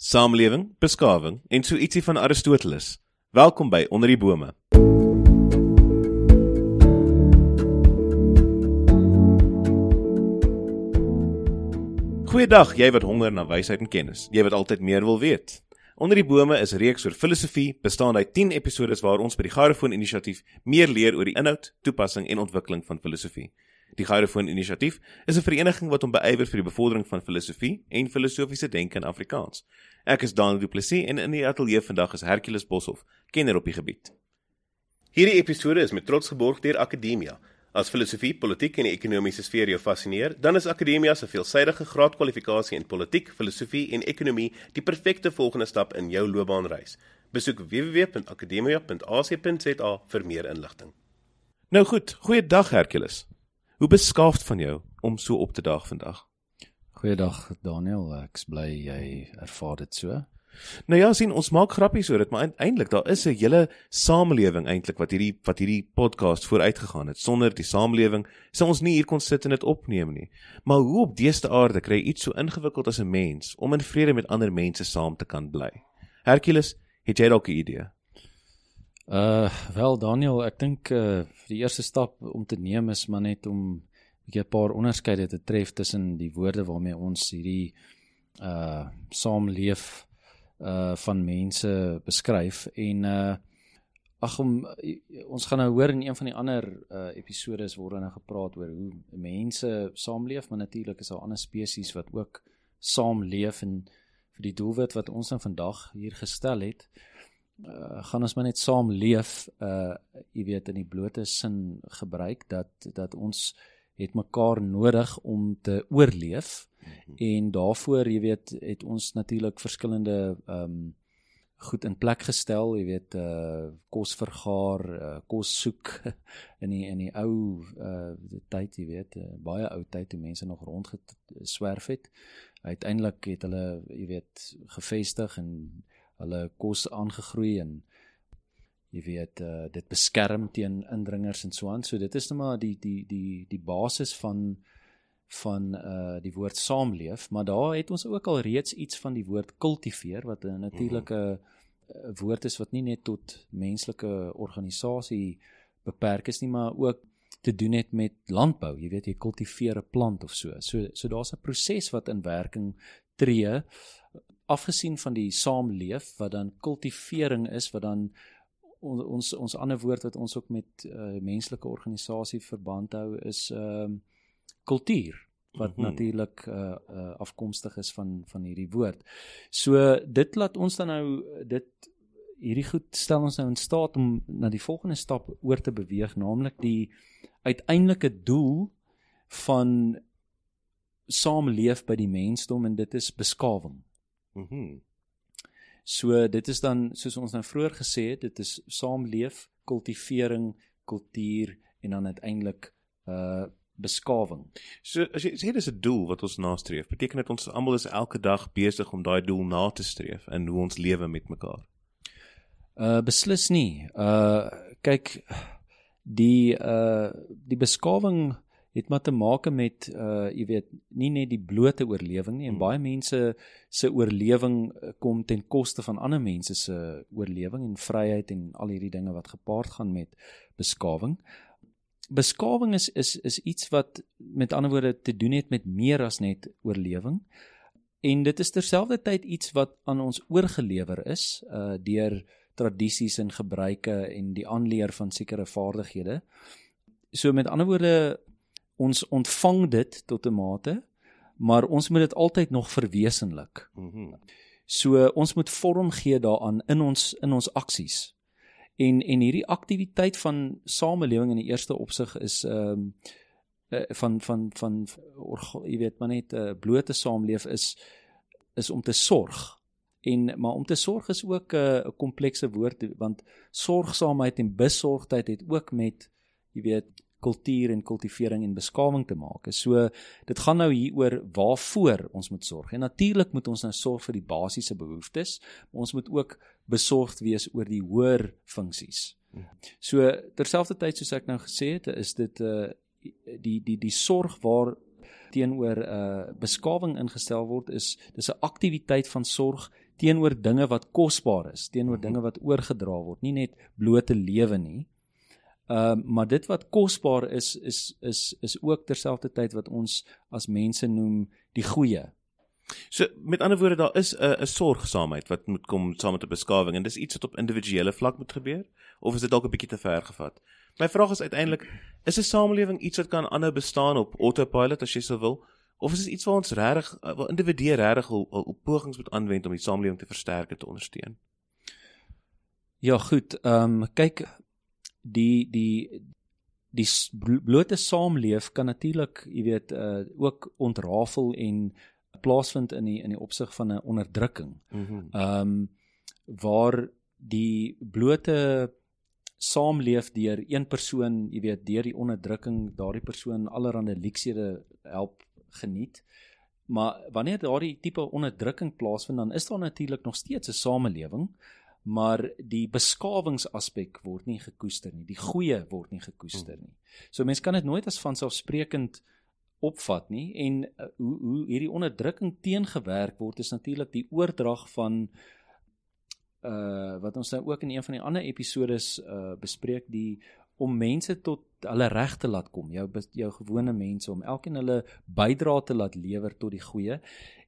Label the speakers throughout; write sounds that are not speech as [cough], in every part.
Speaker 1: Samelewing, beskawing en so ietsie van Aristoteles. Welkom by Onder die Bome. Goeiedag, jy wat honger na wysheid en kennis. Jy wat altyd meer wil weet. Onder die bome is 'n reeks oor filosofie, bestaande uit 10 episode waar ons by die Gyrofoon Inisiatief meer leer oor die inhoud, toepassing en ontwikkeling van filosofie. Die Gyrofoon Inisiatief is 'n vereniging wat hom beywer vir die bevordering van filosofie en filosofiese denke in Afrikaans. Ek is Daniel Du Plessis en in die ateljee vandag is Hercules Boshoff, kenner op die gebied. Hierdie episode is met trots geborg deur Akademia. As filosofie, politiek en die ekonomiese sfeer jou fascineer, dan is Akademia se veelsidige graadkwalifikasie in politiek, filosofie en ekonomie die perfekte volgende stap in jou loopbaanreis. Besoek www.akademia.ac.za vir meer inligting. Nou goed, goeiedag Hercules. Hoe beskaafd van jou om so op te daag vandag.
Speaker 2: Goeiedag Daniel, ek bly jy ervaar dit so.
Speaker 1: Nou ja, sien ons maak grappies oor dit, maar eintlik daar is 'n hele samelewing eintlik wat hierdie wat hierdie podcast vooruit gegaan het. Sonder die samelewing sou ons nie hier kon sit en dit opneem nie. Maar hoe op dese aarde kry iets so ingewikkeld as 'n mens om in vrede met ander mense saam te kan bly? Hercules, het jy dalk 'n idee?
Speaker 2: Uh, wel Daniel, ek dink uh die eerste stap om te neem is maar net om 'n paar onderskeide te tref tussen die woorde waarmee ons hierdie uh saamleef uh van mense beskryf. En uh ag om ons gaan nou hoor in een van die ander uh episodes word dan nou gepraat oor hoe mense saamleef maar natuurlik is daar ander spesies wat ook saamleef en vir die doelwit wat ons dan vandag hier gestel het uh gaan ons maar net saamleef uh jy weet in die blote sin gebruik dat dat ons het mekaar nodig om te oorleef Mhm. En daarvoor, jy weet, het ons natuurlik verskillende ehm um, goed in plek gestel, jy weet, uh kos vergaar, uh, kos soek [laughs] in die in die ou uh tyd, jy weet, uh, baie ou tyd toe mense nog rond geswerf het. Uiteindelik het hulle, jy weet, gevestig en hulle kos aangegroei en jy weet uh dit beskerm teen indringers en so aan. So dit is net maar die die die die basis van van uh die woord saamleef, maar daar het ons ook al reeds iets van die woord kultiveer wat 'n natuurlike mm -hmm. woord is wat nie net tot menslike organisasie beperk is nie, maar ook te doen het met landbou. Jy weet jy kultiveer 'n plant of so. So so daar's 'n proses wat in werking tree afgesien van die saamleef wat dan kultivering is wat dan ons ons ons ander woord wat ons ook met uh, menslike organisasie verband hou is ehm uh, kultuur wat mm -hmm. natuurlik uh, uh afkomstig is van van hierdie woord. So dit laat ons dan nou dit hierdie goed stel ons nou in staat om na die volgende stap oor te beweeg, naamlik die uiteindelike doel van saamleef by die mensdom en dit is beskawing. Mhm. Mm so dit is dan soos ons nou vroeër gesê het, dit is saamleef, kultivering, kultuur en dan uiteindelik uh beskawing.
Speaker 1: So as jy sê dis 'n doel wat ons nastreef, beteken dit ons almal is elke dag besig om daai doel na te streef in hoe ons lewe met mekaar.
Speaker 2: Uh beslis nie. Uh kyk die uh die beskawing het maar te maak met uh jy weet nie net die blote oorlewing nie en hmm. baie mense se oorlewing kom ten koste van ander mense se oorlewing en vryheid en al hierdie dinge wat gepaard gaan met beskawing beskawing is is is iets wat met ander woorde te doen het met meer as net oorlewing. En dit is terselfdertyd iets wat aan ons oorgelewer is uh deur tradisies en gebruike en die aanleer van sekere vaardighede. So met ander woorde ons ontvang dit tot 'n mate, maar ons moet dit altyd nog verwesenlik. Mhm. So ons moet vorm gee daaraan in ons in ons aksies. En en hierdie aktiwiteit van samelewing in die eerste opsig is ehm um, uh, van van van, van jy weet maar net 'n uh, blote saamleef is is om te sorg En maar om te sorg is ook 'n uh, komplekse woord want sorgsaamheid en besorgdheid het ook met jy weet kultuur en kultivering en beskawing te maak. So dit gaan nou hier oor waarvoor ons moet sorg. En natuurlik moet ons nou sorg vir die basiese behoeftes, maar ons moet ook besorgd wees oor die hoër funksies. So terselfdertyd soos ek nou gesê het, is dit 'n uh, die die die sorg waar teenoor 'n uh, beskawing ingestel word is dis 'n aktiwiteit van sorg teenoor dinge wat kosbaar is, teenoor dinge wat oorgedra word, nie net blote lewe nie. Ehm uh, maar dit wat kosbaar is is is is ook terselfdertyd wat ons as mense noem die goeie.
Speaker 1: So met ander woorde daar is 'n 'n sorgsaamheid wat moet kom saam met 'n beskawing en dis iets wat op individuele vlak moet gebeur of is dit dalk 'n bietjie te ver gevat? My vraag is uiteindelik is 'n samelewing iets wat kan aanhou bestaan op autopilot as jy sou wil of is dit iets waar ons regtig waar individue regtig op pogings moet aanwend om die samelewing te versterk en te ondersteun?
Speaker 2: Ja, goed. Ehm um, kyk die die die blote saamleef kan natuurlik, jy weet, uh ook ontrafel en plaasvind in die in die opsig van 'n onderdrukking. Ehm mm um, waar die blote saamleef deur een persoon, jy weet, deur die onderdrukking, daardie persoon allerlei leksede help geniet. Maar wanneer daardie tipe onderdrukking plaasvind, dan is daar natuurlik nog steeds 'n samelewing maar die beskawingsaspek word nie gekoester nie. Die goeie word nie gekoester nie. So mense kan dit nooit as vanselfsprekend opvat nie en uh, hoe hoe hierdie onderdrukking teengewerk word is natuurlik die oordrag van uh wat ons nou ook in een van die ander episodes uh bespreek die om mense tot hulle reg te laat kom jou jou gewone mense om elkeen hulle bydra te laat lewer tot die goeie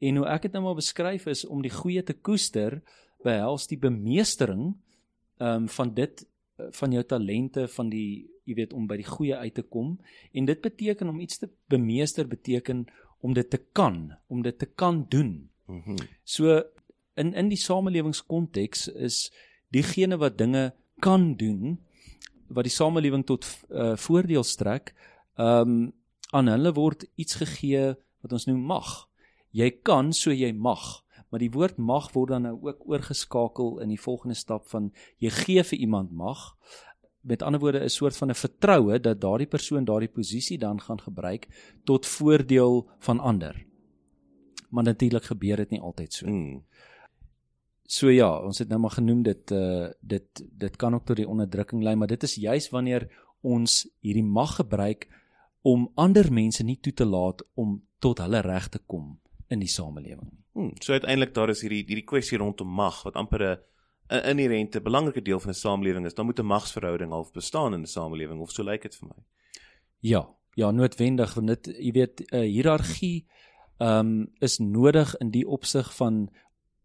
Speaker 2: en hoe ek dit nou maar beskryf is om die goeie te koester uh behels die bemeestering ehm um, van dit eh, van jou talente van die jy weet om by die goeie uit te kom en dit beteken om iets te bemeester beteken om dit te kan om dit te kan doen. Mm -hmm. So in in die samelewingskonteks is diegene wat dinge kan doen wat die samelewing tot uh, voordeel strek, ehm um, aan hulle word iets gegee wat ons noem mag. Jy kan so jy mag maar die woord mag word dan nou ook oorgeskakel in die volgende stap van jy gee vir iemand mag met ander woorde 'n soort van 'n vertroue dat daardie persoon daardie posisie dan gaan gebruik tot voordeel van ander. Maar natuurlik gebeur dit nie altyd so nie. Mm. So ja, ons het nou maar genoem dit uh dit dit kan ook tot die onderdrukking lei, maar dit is juis wanneer ons hierdie mag gebruik om ander mense nie toe te laat om tot hulle reg te kom in die samelewing.
Speaker 1: Hmm, so uiteindelik daar is hierdie hierdie kwessie rondom mag wat amper 'n 'n inherente belangrike deel van 'n samelewing is. Dan moet 'n magsverhouding half bestaan in 'n samelewing of so lyk dit vir my.
Speaker 2: Ja, ja, noodwendig want dit jy weet 'n hiërargie ehm um, is nodig in die opsig van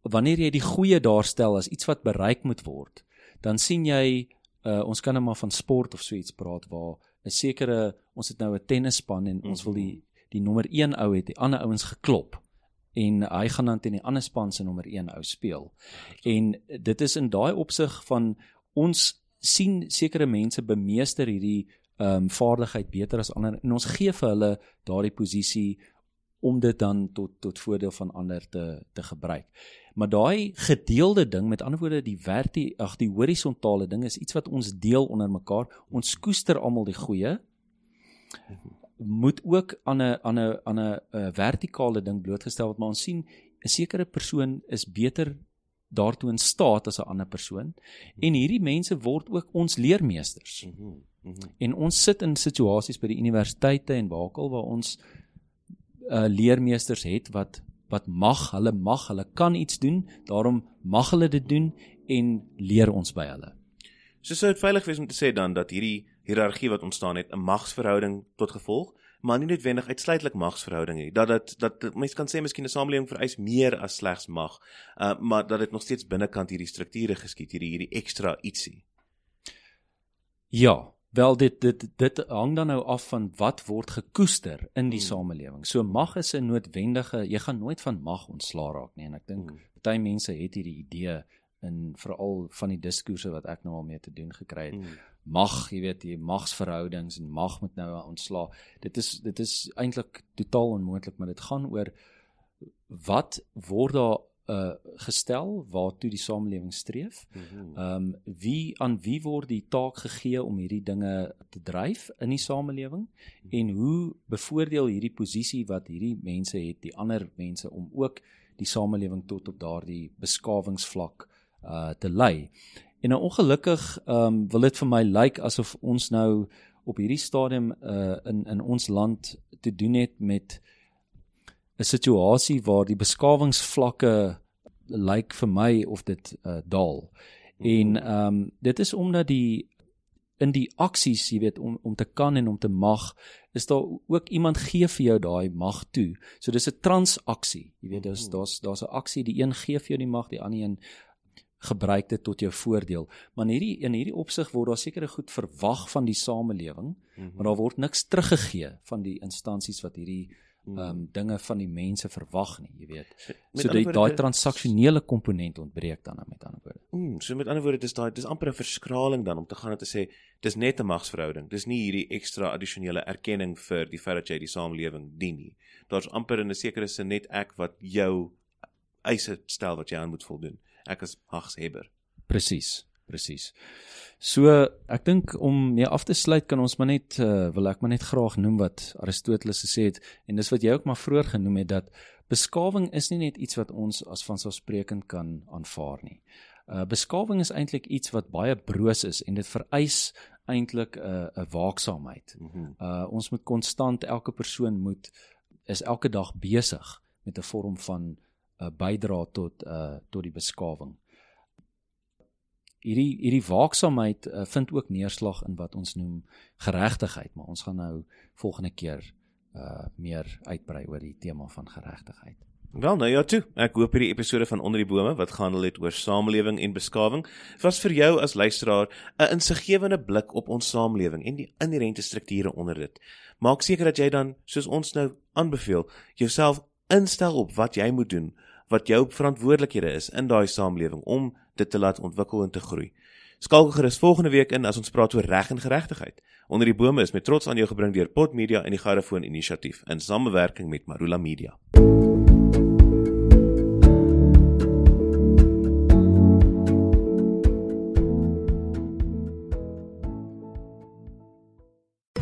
Speaker 2: wanneer jy die goeie daarstel as iets wat bereik moet word, dan sien jy uh, ons kan net nou maar van sport of so iets praat waar 'n sekere ons het nou 'n tennisspan en ons wil die die nommer 1 ou het die ander ouens geklop en hy gaan dan teen die ander span se nommer 1 ou speel. En dit is in daai opsig van ons sien sekere mense bemeester hierdie ehm um, vaardigheid beter as ander en ons gee vir hulle daardie posisie om dit dan tot tot voordeel van ander te te gebruik. Maar daai gedeelde ding, met ander woorde die verti ag die horisontale ding is iets wat ons deel onder mekaar. Ons koester almal die goeie moet ook aan 'n aan 'n aan 'n eh, vertikale ding blootgestel word maar ons sien 'n sekere persoon is beter daartoe in staat as 'n ander persoon en hierdie mense word ook ons leermeesters. Mm -hmm. Mm -hmm. En ons sit in situasies by die universiteite en waarkel waar ons uh, leermeesters het wat wat mag, hulle mag, hulle kan iets doen, daarom mag hulle dit doen en leer ons by hulle.
Speaker 1: So sou dit veilig wees om te sê dan dat hierdie hiërargie wat ontstaan het 'n magsverhouding tot gevolg, maar nie noodwendig uitsluitlik magsverhouding nie. Dat dit dat mense kan sê miskien 'n samelewing vereis meer as slegs mag, uh, maar dat dit nog steeds binnekant hierdie strukture geskied, hierdie hierdie ekstra ietsie.
Speaker 2: Ja, wel dit dit dit hang dan nou af van wat word gekoester in die hmm. samelewing. So mag is 'n noodwendige, jy gaan nooit van mag ontslaa raak nie en ek dink hmm. baie mense het hierdie idee in veral van die diskoerse wat ek nou al mee te doen gekry het. Hmm mag, jy weet, die magsverhoudings en mag moet nou ontsla. Dit is dit is eintlik totaal onmoontlik, maar dit gaan oor wat word daar uh gestel waartoe die samelewing streef. Ehm um, wie aan wie word die taak gegee om hierdie dinge te dryf in die samelewing en hoe bevoordeel hierdie posisie wat hierdie mense het die ander mense om ook die samelewing tot op daardie beskawingsvlak uh te lei. En nou ongelukkig ehm um, wil dit vir my lyk like asof ons nou op hierdie stadium uh in in ons land te doen het met 'n situasie waar die beskawingsvlakke lyk vir my of dit uh daal. En ehm um, dit is omdat die in die aksies, jy weet, om om te kan en om te mag, is daar ook iemand gee vir jou daai mag toe. So dis 'n transaksie. Jy weet, daar's daar's daar's 'n aksie, die een gee vir jou die mag, die ander een gebruik dit tot jou voordeel. Maar in hierdie in hierdie opsig word daar sekere goed verwag van die samelewing, mm -hmm. maar daar word niks teruggegee van die instansies wat hierdie ehm um, dinge van die mense verwag nie, jy weet. Met so daai daai transaksionele komponent ontbreek dan met ander woorde.
Speaker 1: Mm, so met ander woorde dis daai dis amper 'n verskraling dan om te gaan en te sê dis net 'n magsverhouding. Dis nie hierdie ekstra addisionele erkenning vir die feit dat jy die samelewing dien nie. Daar's amper in 'n sekere sin net ek wat jou eise stel wat jy aan moet voldoen ek is magshebber.
Speaker 2: Presies, presies. So ek dink om mee af te sluit kan ons maar net uh, wil ek maar net graag noem wat Aristoteles gesê het en dis wat jy ook maar vroeër genoem het dat beskawing is nie net iets wat ons as vanselfsprekend kan aanvaar nie. Uh beskawing is eintlik iets wat baie broos is en dit vereis eintlik 'n uh, 'n waaksaamheid. Mm -hmm. Uh ons moet konstant elke persoon moet is elke dag besig met 'n vorm van uh, bydra tot uh tot die beskawing. Hierdie hierdie waaksaamheid uh, vind ook neerslag in wat ons noem geregtigheid, maar ons gaan nou volgende keer uh meer uitbrei oor die tema van geregtigheid.
Speaker 1: Wel nou ja toe. Ek hoop hierdie episode van onder die bome wat gaan het oor samelewing en beskawing was vir jou as luisteraar 'n insiggewende blik op ons samelewing en die inherente strukture onder dit. Maak seker dat jy dan soos ons nou aanbeveel, jouself instel op wat jy moet doen wat jou verantwoordelikhede is in daai samelewing om dit te laat ontwikkel en te groei. Skakel gerus volgende week in as ons praat oor reg en geregtigheid. Onder die bome is met trots aan jou gebring deur Pot Media en die Garafoon Inisiatief in samewerking met Marula Media.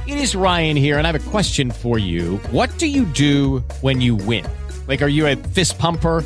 Speaker 3: It is Ryan here and I have a question for you. What do you do when you win? Like, are you a fist pumper?